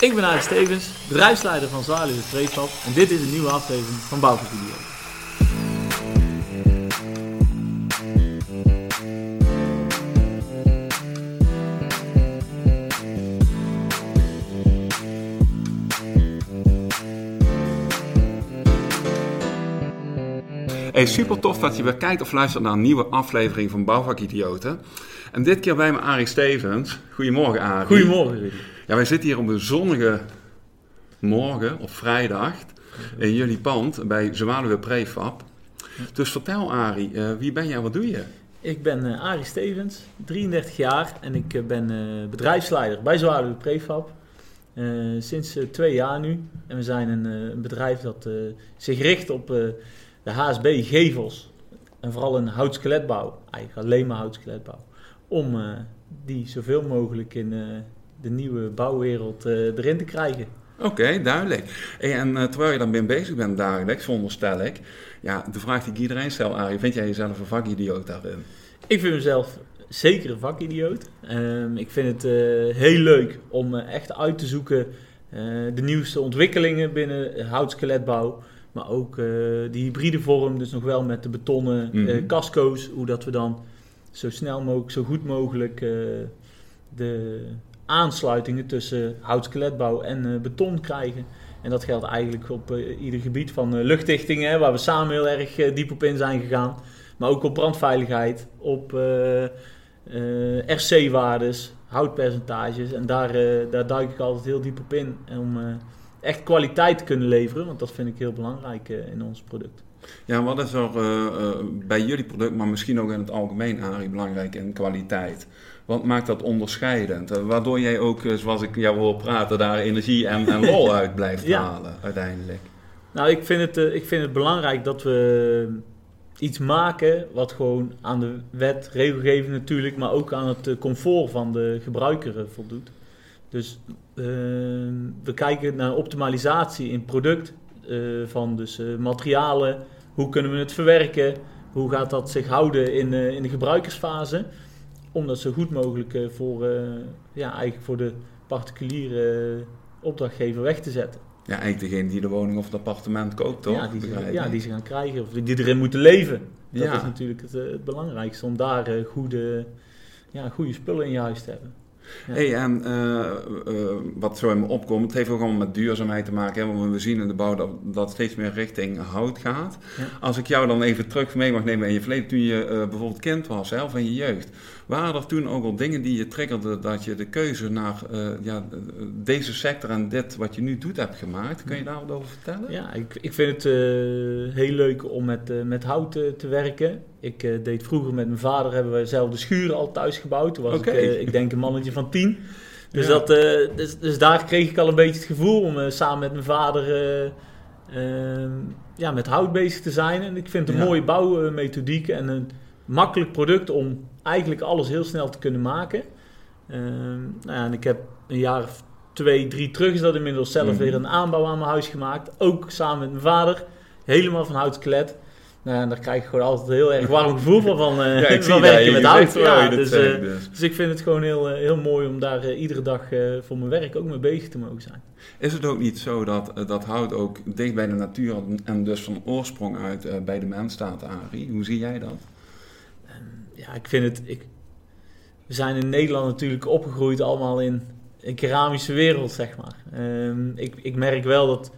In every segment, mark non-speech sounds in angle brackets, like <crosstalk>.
Ik ben Arie Stevens, bedrijfsleider van Zwaluwe Prefab en dit is een nieuwe aflevering van Bouwvervideo. Hey, super tof dat je weer kijkt of luistert naar een nieuwe aflevering van Bouwvakidioten. En dit keer bij me Arie Stevens. Goedemorgen Arie. Goedemorgen Rudy. Ja, wij zitten hier op een zonnige morgen, op vrijdag, in jullie pand bij Zwaluwe Prefab. Dus vertel Arie, eh, wie ben jij en wat doe je? Ik ben eh, Arie Stevens, 33 jaar en ik eh, ben bedrijfsleider bij Zwaluwe Prefab. Sinds twee jaar nu. En we zijn een, een bedrijf dat zich richt op de HSB gevels. En vooral in houtskeletbouw, eigenlijk alleen maar houtskeletbouw. Om die zoveel mogelijk in de nieuwe bouwwereld eh, erin te krijgen. Oké, duidelijk. En eh, terwijl je dan ben bezig bent dagelijks, veronderstel ik, ja, de vraag die ik iedereen stel, Arie, vind jij jezelf een vakidioot daarin? Ik vind mezelf zeker een vakidioot. Ehm, ik vind het eh, heel leuk om echt uit te zoeken de nieuwste ontwikkelingen binnen houtskeletbouw. Maar ook die hybride vorm, dus nog wel met de betonnen Mhm. casco's. Hoe dat we dan zo snel mogelijk, zo goed mogelijk de aansluitingen tussen houtskeletbouw en eh, beton krijgen. En dat geldt eigenlijk op eh, ieder gebied van eh, luchtdichtingen, waar we samen heel erg diep op in zijn gegaan. Maar ook op brandveiligheid, op RC-waardes, houtpercentages. En daar, daar duik ik altijd heel diep op in. Om echt kwaliteit te kunnen leveren, want dat vind ik heel belangrijk in ons product. Ja, wat is er bij jullie product, maar misschien ook in het algemeen, Arie, belangrijk in kwaliteit? Wat maakt dat onderscheidend? Eh, waardoor jij ook, eh, zoals ik jou hoor praten, daar energie en, en lol <laughs> uit blijft Ja. halen uiteindelijk. Nou, ik vind, het, eh, ik vind het belangrijk dat we iets maken wat gewoon aan de wet, regelgeving natuurlijk, maar ook aan het comfort van de gebruiker voldoet. Dus eh, we kijken naar optimalisatie in product van dus, materialen. Hoe kunnen we het verwerken? Hoe gaat dat zich houden in, in de gebruikersfase? Om dat zo goed mogelijk eh, voor, eh, ja, eigenlijk voor de particuliere eh, opdrachtgever weg te zetten. Ja, eigenlijk degene die de woning of het appartement koopt, toch? Ja, die, ze, ja, die ze gaan krijgen of die erin moeten leven. Dat Ja. is natuurlijk het, het belangrijkste om daar goede, ja, goede spullen in je huis te hebben. Ja. Hey, en wat zo in me opkomt, het heeft ook allemaal met duurzaamheid te maken. Hè? Want we zien in de bouw dat dat steeds meer richting hout gaat. Ja. Als ik jou dan even terug mee mag nemen in je verleden, toen je bijvoorbeeld kind was, hè, of in je jeugd. Waren er toen ook al dingen die je triggerden dat je de keuze naar eh, ja, deze sector en dit wat je nu doet hebt gemaakt? Kun je daar wat over vertellen? Ja, ik, ik vind het eh, heel leuk om met, eh, met hout te werken. Ik deed vroeger met mijn vader, hebben we zelf de schuren al thuis gebouwd. Toen was ik, ik denk een mannetje van tien. Dus, Ja. dat, dus, dus daar kreeg ik al een beetje het gevoel om samen met mijn vader eh, ehm, ja, met hout bezig te zijn. En ik vind het een Ja. mooie bouwmethodiek en een makkelijk product om eigenlijk alles heel snel te kunnen maken. Ehm, nou ja, en ik heb een jaar of twee, drie terug is dat inmiddels zelf Mhm. weer een aanbouw aan mijn huis gemaakt. Ook samen met mijn vader. Helemaal van houtskelet. Nou, en daar krijg ik gewoon altijd een heel erg warm gevoel van, van, eh, <laughs> Ja, ik <laughs> van zie werken met hout. Ja, dus, eh, dus. dus ik vind het gewoon heel, eh, heel mooi om daar iedere dag voor mijn werk ook mee bezig te mogen zijn. Is het ook niet zo dat, dat hout ook dicht bij de natuur en dus van oorsprong uit bij de mens staat, Arie? Hoe zie jij dat? Ja, ik vind het... Ik, we zijn in Nederland natuurlijk opgegroeid allemaal in een keramische wereld, zeg maar. Ehm, ik, ik merk wel dat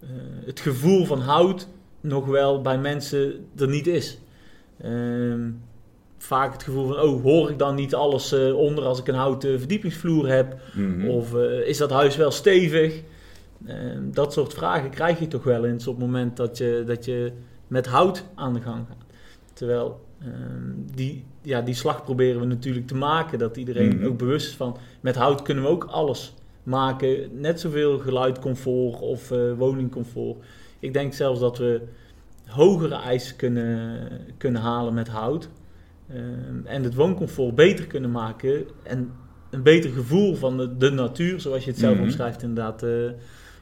eh, het gevoel van hout nog wel bij mensen er niet is. Ehm, vaak het gevoel van, oh, hoor ik dan niet alles eh, onder als ik een houten verdiepingsvloer heb? Mhm. Of eh, is dat huis wel stevig? Ehm, dat soort vragen krijg je toch wel eens op het moment dat je, dat je met hout aan de gang gaat. Terwijl ehm, die, ja, die slag proberen we natuurlijk te maken. Dat iedereen Mhm. ook bewust is van met hout kunnen we ook alles maken. Net zoveel geluidcomfort of eh, woningcomfort. Ik denk zelfs dat we hogere eisen kunnen, kunnen halen met hout. Ehm, en het wooncomfort beter kunnen maken. En een beter gevoel van de, de natuur, zoals je het zelf Mhm. omschrijft, inderdaad, eh,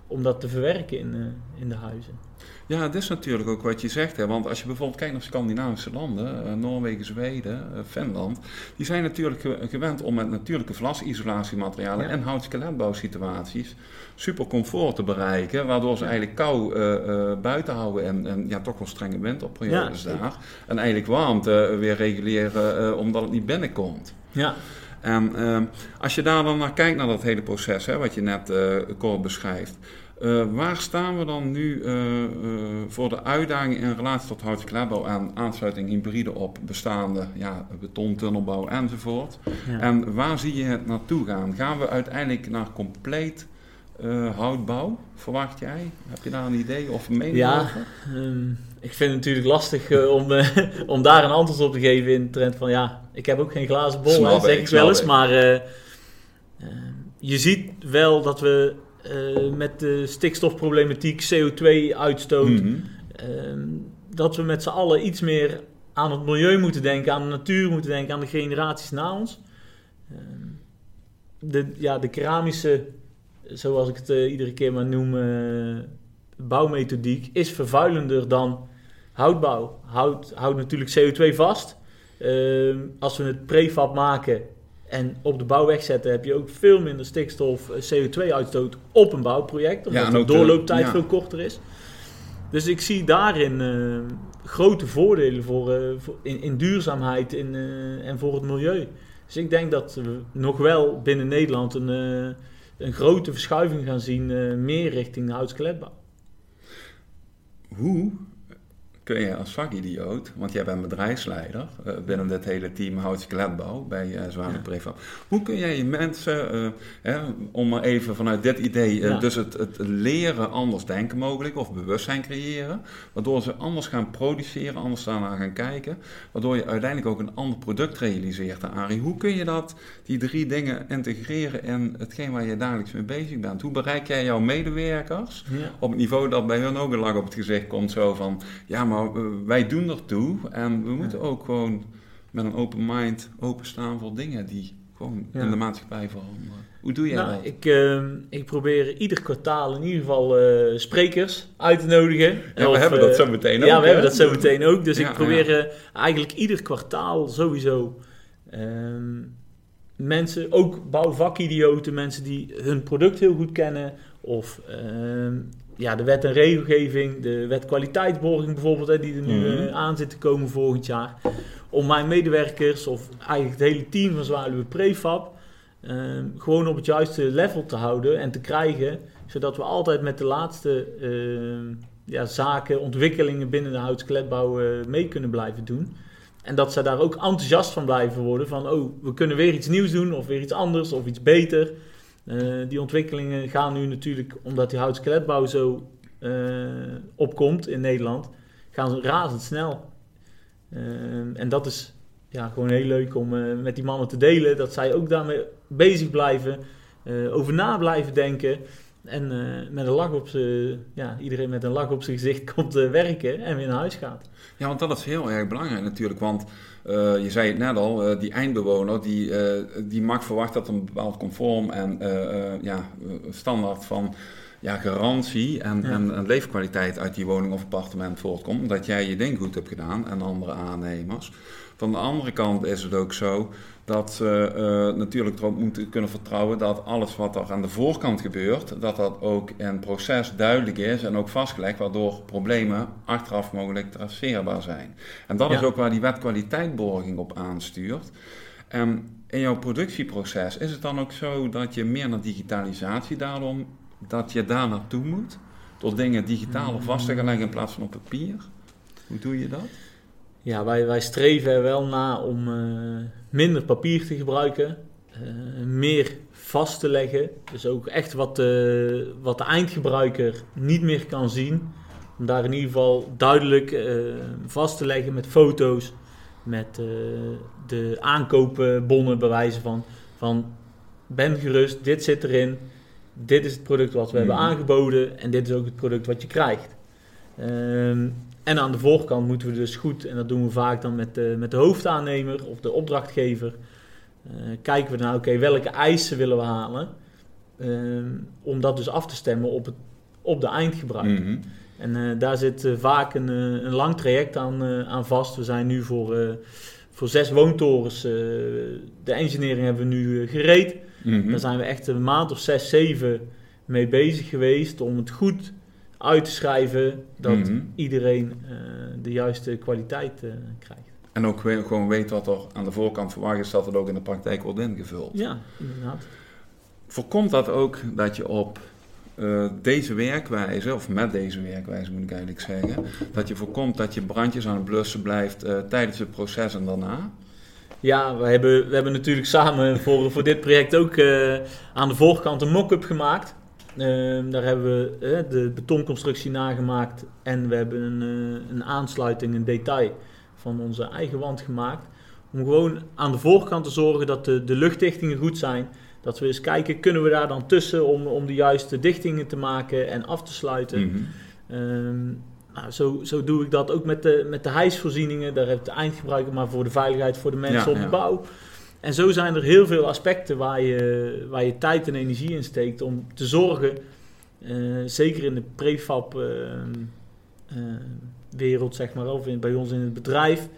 om dat te verwerken in, uh, in de huizen. Ja, dat is natuurlijk ook wat je zegt. Hè? Want als je bijvoorbeeld kijkt naar Scandinavische landen, uh, Noorwegen, Zweden, uh, Finland, die zijn natuurlijk gewend om met natuurlijke vlasisolatiematerialen ja. en houtskeletbouwsituaties super comfort te bereiken, waardoor ze eigenlijk kou buiten houden en, en, ja, toch wel strenge winterperiodes ja, daar. En eigenlijk warmte weer reguleren omdat het niet binnenkomt. Ja. En uh, als je daar dan naar kijkt, naar dat hele proces, hè, wat je net uh, kort beschrijft. Uh, waar staan we dan nu uh, voor de uitdaging in relatie tot houtsklerbouw en aansluiting hybride op bestaande ja, betontunnelbouw enzovoort? Ja. En waar zie je het naartoe gaan? Gaan we uiteindelijk naar compleet houtbouw, verwacht jij? Heb je daar een idee of een mening ja, over? Um, ik vind het natuurlijk lastig om, <laughs> om daar een antwoord op te geven in de trend van ja, ik heb ook geen glazen bol, hè, zeg ik wel eens. Maar je ziet wel dat we met de stikstofproblematiek, CO2-uitstoot. Mm -hmm. uh, dat we met z'n allen iets meer aan het milieu moeten denken, aan de natuur moeten denken, aan de generaties na ons. De, ja, de keramische, zoals ik het eh, iedere keer maar noem, eh, bouwmethodiek is vervuilender dan houtbouw. Hout houdt natuurlijk CO2 vast. Ehm, als we het prefab maken, en op de bouw wegzetten heb je ook veel minder stikstof, eh, CO2-uitstoot op een bouwproject. Omdat de doorlooptijd veel korter is. Dus ik zie daarin grote voordelen voor, voor in, in, duurzaamheid in, en voor het milieu. Dus ik denk dat we nog wel binnen Nederland een, een grote verschuiving gaan zien, meer richting de houtskletbouw. Hoe kun je als vakidioot, want jij bent bedrijfsleider uh, binnen dit hele team Houtskeletbouw bij uh, Zwane ja. Hoe kun jij je mensen, uh, hè, om maar even vanuit dit idee, ja. dus het, het, leren anders denken mogelijk of bewustzijn creëren, waardoor ze anders gaan produceren, anders daarna gaan kijken, waardoor je uiteindelijk ook een ander product realiseert, Arie. Hoe kun je dat, die drie dingen integreren in hetgeen waar je dagelijks mee bezig bent? Hoe bereik jij jouw medewerkers ja. op het niveau dat bij hun ook een lach op het gezicht komt, zo van, ja maar wij doen ertoe en we moeten ook gewoon met een open mind openstaan voor dingen die gewoon in de maatschappij veranderen. Hoe doe jij nou, dat? Ik, uh, ik probeer ieder kwartaal in ieder geval uh, sprekers uit te nodigen. Ja, of, we hebben dat zo meteen ook. Ja, we hebben dat zo meteen ook. Dus ja, ik probeer ja. eigenlijk ieder kwartaal sowieso um, mensen, ook bouwvakidioten, mensen die hun product heel goed kennen of um, ja, de wet en regelgeving, de wet kwaliteitsborging bijvoorbeeld, hè, die er nu mm -hmm. uh, aan zit te komen volgend jaar. Om mijn medewerkers of eigenlijk het hele team van Zwaluwe Prefab uh, gewoon op het juiste level te houden en te krijgen. Zodat we altijd met de laatste uh, ja, zaken, ontwikkelingen binnen de houtskletbouw mee kunnen blijven doen. En dat zij daar ook enthousiast van blijven worden. Van, oh, we kunnen weer iets nieuws doen of weer iets anders of iets beter. Uh, die ontwikkelingen gaan nu natuurlijk, omdat die houtskeletbouw zo uh, opkomt in Nederland, gaan ze razendsnel. Uh, en dat is ja, gewoon heel leuk om met die mannen te delen, dat zij ook daarmee bezig blijven, over na blijven denken. En met een lach op ze, ja, iedereen met een lach op zijn gezicht <laughs> komt werken en weer naar huis gaat. Ja, want dat is heel erg belangrijk natuurlijk. Want uh, je zei het net al, die eindbewoner die, die mag verwachten dat een bepaald conform en ja, standaard van ja, garantie en, ja. en, en, leefkwaliteit uit die woning of appartement voortkomt. Omdat jij je ding goed hebt gedaan en andere aannemers. Van de andere kant is het ook zo dat ze uh, natuurlijk erop moeten kunnen vertrouwen dat alles wat er aan de voorkant gebeurt, dat dat ook in proces duidelijk is en ook vastgelegd, waardoor problemen achteraf mogelijk traceerbaar zijn. En dat ja. is ook waar die wet kwaliteitborging op aanstuurt. En in jouw productieproces is het dan ook zo dat je meer naar digitalisatie daarom, dat je daar naartoe moet, door dingen digitaal of vast te gaan leggen in plaats van op papier? Hoe doe je dat? Ja, wij, wij streven er wel na om uh, minder papier te gebruiken, uh, meer vast te leggen. Dus ook echt wat de, wat de eindgebruiker niet meer kan zien. Om daar in ieder geval duidelijk uh, vast te leggen met foto's, met de aankoopbonnen bewijzen van, van ben gerust, dit zit erin, dit is het product wat we mm. hebben aangeboden en dit is ook het product wat je krijgt. Ehm, en aan de voorkant moeten we dus goed, en dat doen we vaak dan met de, met de hoofdaannemer of de opdrachtgever, uh, kijken we naar, oké, okay, welke eisen willen we halen? Um, om dat dus af te stemmen op het op de eindgebruiker. Mhm. En eh, daar zit eh, vaak een, eh, een lang traject aan, eh, aan vast. We zijn nu voor, eh, voor zes woontorens, eh, de engineering hebben we nu eh, gereed. Mhm. Daar zijn we echt een maand of zes, zeven mee bezig geweest om het goed uit te schrijven dat Mhm. iedereen eh, de juiste kwaliteit eh, krijgt. En ook gewoon weet wat er aan de voorkant verwacht is, dat het ook in de praktijk wordt ingevuld. Ja, inderdaad. Voorkomt dat ook dat je op eh, deze werkwijze, of met deze werkwijze moet ik eigenlijk zeggen, dat je voorkomt dat je brandjes aan het blussen blijft tijdens het proces en daarna? Ja, we hebben, we hebben natuurlijk samen voor, voor dit project ook aan de voorkant een mock-up gemaakt. Ehm, daar hebben we eh, de betonconstructie nagemaakt en we hebben een, eh, een aansluiting, een detail van onze eigen wand gemaakt. Om gewoon aan de voorkant te zorgen dat de, de luchtdichtingen goed zijn. Dat we eens kijken, kunnen we daar dan tussen om, om de juiste dichtingen te maken en af te sluiten. Mhm. Ehm, nou, zo, zo doe ik dat ook met de, met de hijsvoorzieningen. Daar heb ik de eindgebruiker, maar voor de veiligheid voor de mensen Ja, op de ja. bouw. En zo zijn er heel veel aspecten waar je, waar je tijd en energie in steekt om te zorgen, eh, zeker in de prefab ehm, eh, wereld, zeg maar, of in, bij ons in het bedrijf.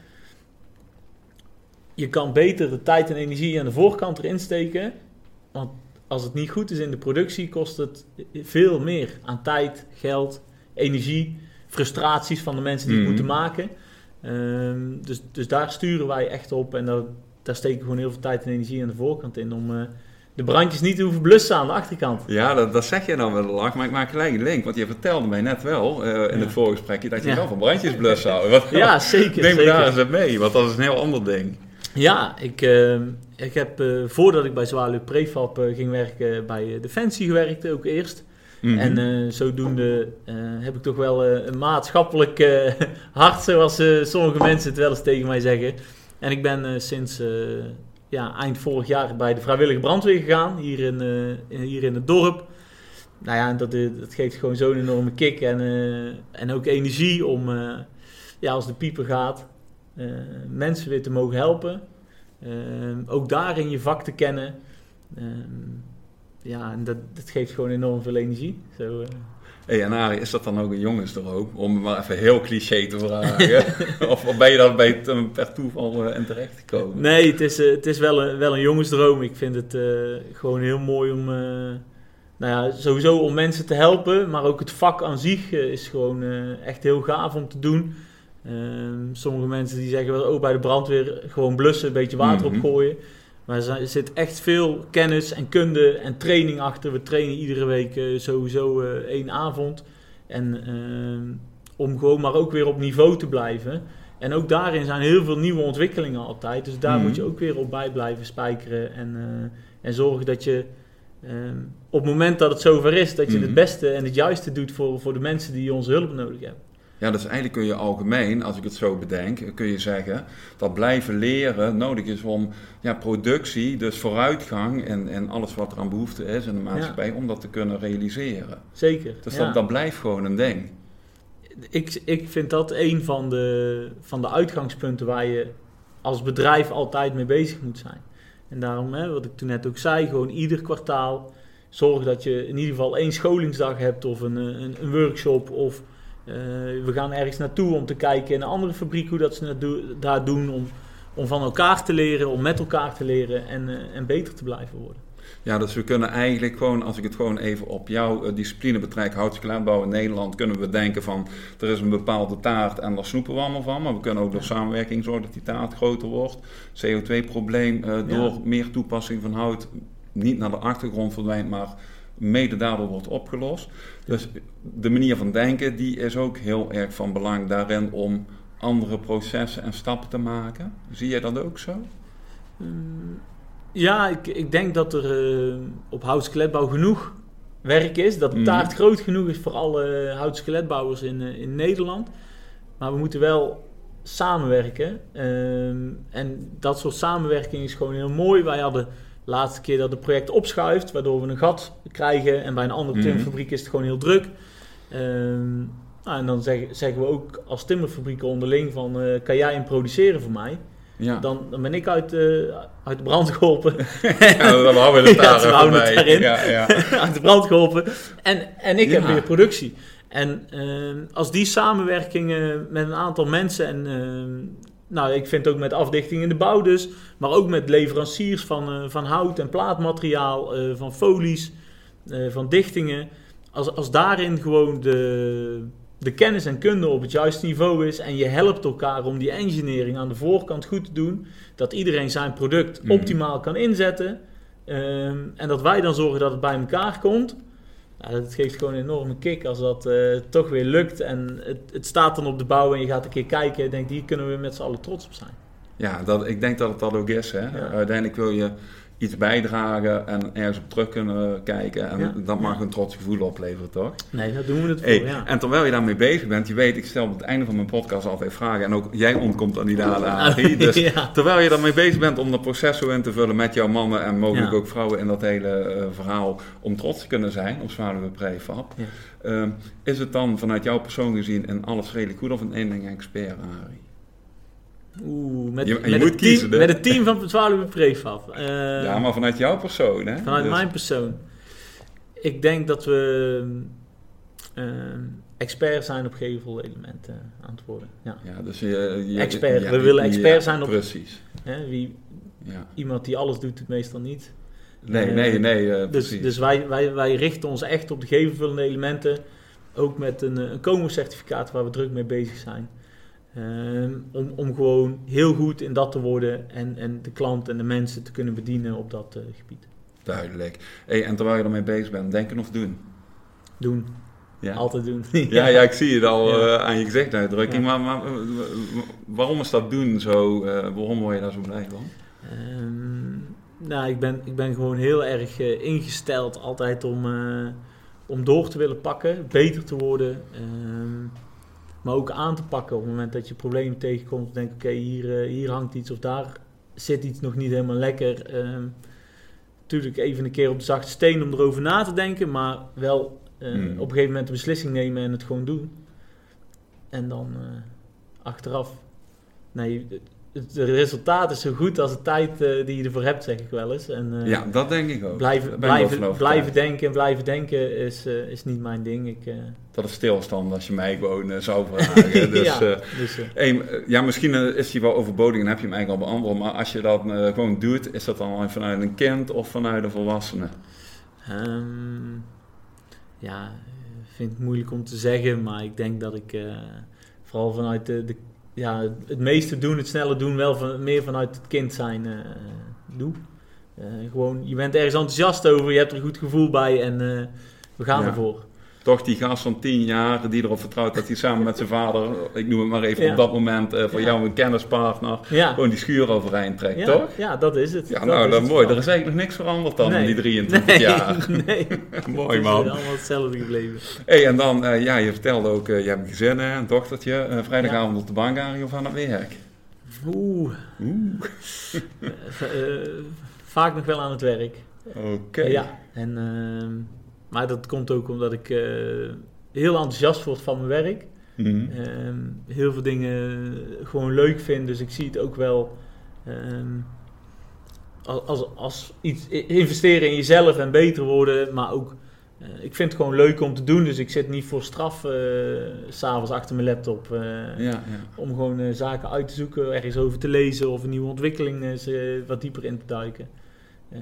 Je kan beter de tijd en energie aan de voorkant erin steken. Want als het niet goed is in de productie, kost het veel meer aan tijd, geld, energie, frustraties van de mensen die Mhm. het moeten maken. Ehm, dus, dus daar sturen wij echt op en daar, daar steken we gewoon heel veel tijd en energie aan de voorkant in om eh, de brandjes niet te hoeven blussen aan de achterkant. Ja, dat, dat zeg je dan wel lach, maar ik maak gelijk een link. Want je vertelde mij net wel eh, in Ja. het voorgesprekje dat je Ja. wel van brandjes blussen. Wat- Ja, zeker. Neem zeker. daar eens mee, want dat is een heel ander ding. Ja, ik, ehm, ik heb eh, voordat ik bij Zwaluw Prefab eh, ging werken bij eh, Defensie gewerkt, ook eerst. Mhm. En eh, zodoende eh, heb ik toch wel eh, een maatschappelijk eh, <laughs> hart, zoals eh, sommige mensen het wel eens tegen mij zeggen. En ik ben eh, sinds eh, ja, eind vorig jaar bij de vrijwillige brandweer gegaan, hier in, eh, hier in het dorp. Nou ja, dat, dat geeft gewoon zo'n enorme kick en, en ook energie om, ja, als de pieper gaat, mensen weer te mogen helpen. Ook daarin je vak te kennen. Ehm, ja, en dat, dat geeft gewoon enorm veel energie. Zo. Hey, en Arie, is dat dan ook een jongensdroom? Om maar even heel cliché te vragen. <laughs> of, of ben je daar bij het, per toeval eh, in terecht gekomen? Nee, het is, eh, het is wel, een, wel een jongensdroom. Ik vind het eh, gewoon heel mooi om, nou ja, sowieso om mensen te helpen. Maar ook het vak aan zich is gewoon echt heel gaaf om te doen. Ehm, sommige mensen die zeggen wel, oh bij de brandweer gewoon blussen, een beetje water Mhm. opgooien. Maar er zit echt veel kennis en kunde en training achter. We trainen iedere week eh, sowieso eh, één avond. En ehm, om gewoon maar ook weer op niveau te blijven. En ook daarin zijn heel veel nieuwe ontwikkelingen altijd. Dus daar Mhm. moet je ook weer op bij blijven spijkeren. En, eh, en zorgen dat je op het moment dat het zover is, dat je Mhm. het beste en het juiste doet voor, voor de mensen die onze hulp nodig hebben. Ja, dus eigenlijk kun je algemeen, als ik het zo bedenk, kun je zeggen dat blijven leren nodig is om ja, productie, dus vooruitgang en, en alles wat er aan behoefte is in de maatschappij, om dat te kunnen realiseren. Zeker. Dus ja. dat, dat blijft gewoon een ding. ik, ik vind dat een van de, van de uitgangspunten waar je als bedrijf altijd mee bezig moet zijn. En daarom, hè, wat ik toen net ook zei, gewoon ieder kwartaal zorg dat je in ieder geval één scholingsdag hebt of een, een, een workshop of eh, we gaan ergens naartoe om te kijken in een andere fabriek hoe dat ze dat do- daar doen om, om van elkaar te leren, om met elkaar te leren en, eh, en beter te blijven worden. Ja, dus we kunnen eigenlijk gewoon, als ik het gewoon even op jouw eh, discipline betrek, houtskleedbouw in Nederland, kunnen we denken van er is een bepaalde taart en daar snoepen we allemaal van. Maar we kunnen ook door samenwerking zorgen dat die taart groter wordt. CO2-probleem eh, door Ja. meer toepassing van hout niet naar de achtergrond verdwijnt, maar mede daardoor wordt opgelost. Dus de manier van denken die is ook heel erg van belang daarin om andere processen en stappen te maken. Zie jij dat ook zo? Mm, Ja, ik, ik denk dat er eh, op houtskeletbouw genoeg werk is. Dat de Mhm. taart groot genoeg is voor alle houtskeletbouwers in, eh, in Nederland. Maar we moeten wel samenwerken. Ehm, en dat soort samenwerking is gewoon heel mooi. Wij hadden de laatste keer dat het project opschuift, waardoor we een gat krijgen. En bij een andere Mhm. timmerfabriek is het gewoon heel druk. Ehm, nou, en dan zeggen, zeggen we ook als timmerfabrieken onderling van... eh, kan jij hem produceren voor mij? Ja. Dan, dan ben ik uit, de uit de brand geholpen. <laughs> ja, dan houden we het Ja, daar even houden het bij. daarin. Ja, ja. <laughs> uit de brand geholpen. En, en ik heb Ja. weer productie. En ehm, als die samenwerking eh, met een aantal mensen en ehm, nou, ik vind ook met afdichting in de bouw dus, maar ook met leveranciers van, eh, van hout en plaatmateriaal, eh, van folies, eh, van dichtingen. Als, als daarin gewoon de, de kennis en kunde op het juiste niveau is en je helpt elkaar om die engineering aan de voorkant goed te doen, dat iedereen zijn product Mhm. optimaal kan inzetten ehm, en dat wij dan zorgen dat het bij elkaar komt. Ja, dat geeft gewoon een enorme kick als dat eh, toch weer lukt en het, het staat dan op de bouw en je gaat een keer kijken en denkt, hier kunnen we met z'n allen trots op zijn. Ja, dat, ik denk dat het dat ook is. Hè? Ja. Uiteindelijk wil je iets bijdragen en ergens op terug kunnen kijken. En Ja. dat mag een trots gevoel opleveren, toch? Nee, daar doen we het voor, Hey, ja. En terwijl je daarmee bezig bent, je weet, ik stel op het einde van mijn podcast altijd vragen. En ook jij ontkomt aan die daden. Dus <laughs> ja. terwijl je daarmee bezig bent om dat proces zo in te vullen met jouw mannen en mogelijk Ja. ook vrouwen in dat hele eh, verhaal, om trots te kunnen zijn op Zwaluwe Prefab. Ja. Ehm, is het dan vanuit jouw persoon gezien in alles redelijk goed of een één ding expert, Arie? Oeh, met, Je- je met, moet het team, kiezen, met het team van Zwaluwe Prefab. Eh, ja, maar vanuit jouw persoon, hè? Vanuit Dus- mijn persoon. Ik denk dat we eh, expert zijn op gevelelementen aan het worden. Ja. Ja, dus je, je- Expert. ja, We willen ja, expert zijn op- Precies. Hè, wie, iemand die alles doet, het meestal niet. Nee, Eh, nee, nee, eh, Dus, precies. dus wij, wij, wij richten ons echt op de gevelvullende elementen. Ook met een, eh, een COMO-certificaat waar we druk mee bezig zijn. Ehm, om, om gewoon heel goed in dat te worden en, en de klant en de mensen te kunnen bedienen op dat eh, gebied. Duidelijk. Hey, en terwijl je ermee bezig bent, denken of doen? Doen. Ja, Altijd doen. <laughs> ja, ja ik zie het al Ja. eh, aan je gezichtsuitdrukking. Ja. Maar, maar eh, waarom is dat doen zo? waarom word je daar zo blij van? Ehm, nou, ik ben, ik ben gewoon heel erg ingesteld altijd om, om door te willen pakken, beter te worden. ehm, maar ook aan te pakken op het moment dat je problemen tegenkomt. Denk oké, hier, eh, hier hangt iets of daar zit iets nog niet helemaal lekker. Ehm natuurlijk even een keer op de zachte steen om erover na te denken, maar wel eh, Hmm. op een gegeven moment een beslissing nemen en het gewoon doen. En dan eh, achteraf, nee, het, resultaat is zo goed als de tijd eh, die je ervoor hebt, zeg ik wel eens. En, eh, ja, dat denk ik ook. blijven, blijven, blijven denken en blijven denken is, eh, is niet mijn ding. Ik, Dat is stilstand als je mij gewoon zou <laughs> vragen. Dus, ja, dus, hey, ja, misschien is die wel overbodig en heb je hem eigenlijk al beantwoord. Maar als je dat gewoon doet, is dat dan vanuit een kind of vanuit een volwassene? Ehm, ja, ik vind het moeilijk om te zeggen, maar ik denk dat ik vooral vanuit de, de, ja, het meeste doen, het snelle doen, wel van, meer vanuit het kind zijn eh, doe. Eh, gewoon, je bent ergens enthousiast over, je hebt er een goed gevoel bij en eh, we gaan Ja. ervoor. Toch die gast van 10 jaar die erop vertrouwt dat hij samen met zijn vader, ik noem het maar even Ja. op dat moment, eh, voor Ja. jou een kennispartner, Ja, gewoon die schuur overeind trekt, toch? ja dat is het. Ja, nou, dat het is mooi. Er is eigenlijk nog niks veranderd dan Nee. in die 23 nee, jaar. <laughs> Nee, <laughs> mooi het is man. allemaal hetzelfde gebleven. Hey, en dan, eh, ja, je vertelde ook, eh, je hebt een gezin, hè, een dochtertje, vrijdagavond op de bank, Arie, of aan het werk? Oeh, Oeh, eh, eh, vaak nog wel aan het werk. oké. Ja, en, ehm, maar dat komt ook omdat ik eh, heel enthousiast word van mijn werk. Mhm. Ehm, heel veel dingen gewoon leuk vind, dus ik zie het ook wel ehm, als, als, als iets investeren in jezelf en beter worden, maar ook eh, ik vind het gewoon leuk om te doen, dus ik zit niet voor straf s s'avonds achter mijn laptop. Ja, ja. Om gewoon zaken uit te zoeken, ergens over te lezen of een nieuwe ontwikkeling wat dieper in te duiken. Eh,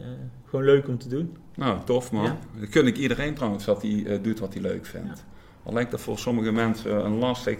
gewoon leuk om te doen. Nou, tof man. Ja. Dat gun ik iedereen trouwens, dat hij eh, doet wat hij leuk vindt. Al lijkt dat voor sommige mensen een lastig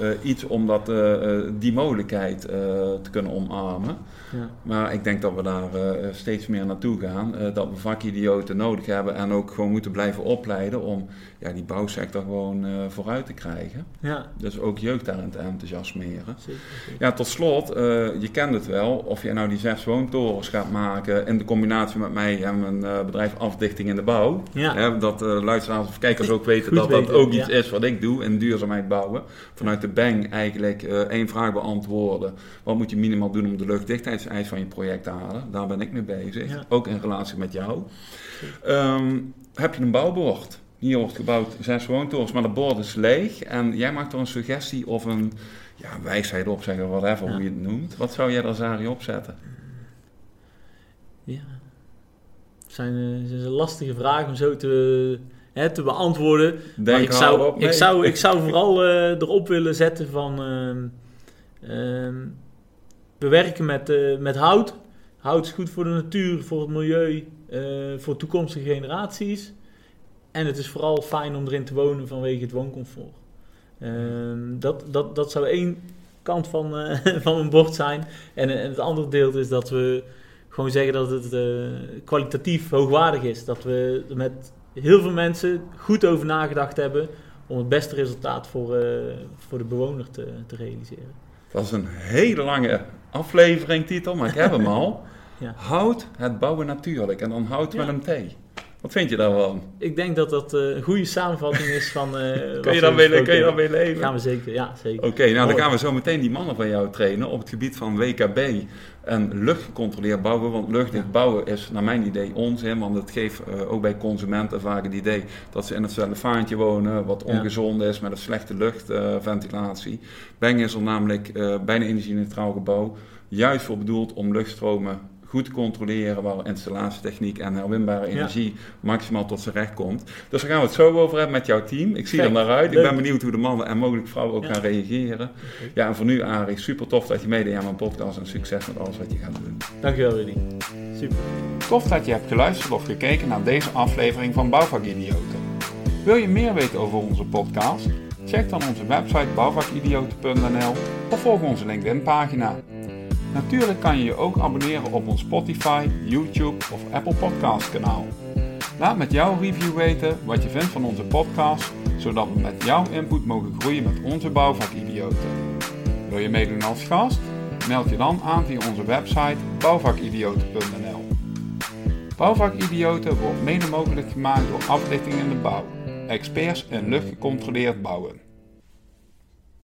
eh, iets om dat, eh, eh, die mogelijkheid eh, te kunnen omarmen. Ja. Maar ik denk dat we daar eh, steeds meer naartoe gaan. eh, dat we vakidioten nodig hebben en ook gewoon moeten blijven opleiden om ja, die bouwsector gewoon eh, vooruit te krijgen. Ja, Dus ook jeugd te enthousiasmeren. zeker. zeker. Ja, tot slot, eh, je kent het wel. Of je nou die zes woontorens gaat maken in de combinatie met mij en mijn eh, bedrijf Afdichting in de Bouw. Ja. Hè, dat luisteraars of kijkers ook weten dat dat ook iets ja. is wat ik doe in duurzaamheid bouwen. Vanuit de bank eigenlijk één vraag beantwoorden. Wat moet je minimaal doen om de luchtdichtheidseis van je project te halen? Daar ben ik mee bezig. Ja. Ook in relatie met jou. Ehm, heb je een bouwbord? Hier wordt gebouwd zes woontorens, maar de bord is leeg. En jij maakt er een suggestie of een, ja, wijsheid opzeggen, whatever, Ja. hoe je het noemt. Wat zou jij daar, Zari, opzetten? Ja. Het zijn, eh, het een lastige vraag om zo te, hè, te beantwoorden. Maar Denk ik er zou, op. ik, Nee. zou, ik <laughs> zou vooral eh, erop willen zetten van... ehm, ehm, we werken met, eh, met hout. Hout is goed voor de natuur, voor het milieu, voor toekomstige generaties. En het is vooral fijn om erin te wonen vanwege het wooncomfort. Ehm, dat, dat, dat zou één kant van, eh, <laughs> van een bord zijn. En, en het andere deel is dat we gewoon zeggen dat het eh, kwalitatief hoogwaardig is. Dat we er met heel veel mensen goed over nagedacht hebben om het beste resultaat voor, eh, voor de bewoner te, te realiseren. Dat is een hele lange aflevering titel, maar ik heb hem <laughs> al. Ja. Houd het bouwen natuurlijk en dan hout Ja. met een T. Wat vind je daarvan? Ik denk dat dat eh, een goede samenvatting is van. eh, <laughs> Kun je daarmee, besproken kun je daarmee hebben. leven? Gaan we zeker, ja, zeker. Oké, nou dan gaan we zo meteen die mannen van jou trainen op het gebied van WKB en luchtgecontroleerd bouwen. Want luchtdicht bouwen is naar mijn idee onzin, want het geeft eh, ook bij consumenten vaak het idee dat ze in het cellofaantje wonen, wat ongezond is met een slechte luchtventilatie. Beng is er namelijk eh bijna energie-neutraal gebouw, juist voor bedoeld om luchtstromen goed controleren, waar installatietechniek en herwinbare energie maximaal tot zijn recht komt. Dus daar gaan we het zo over hebben met jouw team. Ik zie er naar uit. Ik ben benieuwd hoe de mannen en mogelijk vrouwen ook Ja. gaan reageren. Ja, en voor nu Arie, super tof dat je meedeed aan mijn podcast en succes met alles wat je gaat doen. Dankjewel, Rudy. Super. Tof dat je hebt geluisterd of gekeken naar deze aflevering van Bouwvakidioten. Wil je meer weten over onze podcast? Check dan onze website bouwvakidioten.nl of volg onze LinkedIn pagina. Natuurlijk kan je je ook abonneren op ons Spotify, YouTube of Apple Podcast kanaal. Laat met jouw review weten wat je vindt van onze podcast, zodat we met jouw input mogen groeien met onze bouwvakidioten. Wil je meedoen als gast? Meld je dan aan via onze website bouwvakidioten.nl. Bouwvakidioten wordt mede mogelijk gemaakt door Aflichting in de Bouw, experts in luchtgecontroleerd bouwen.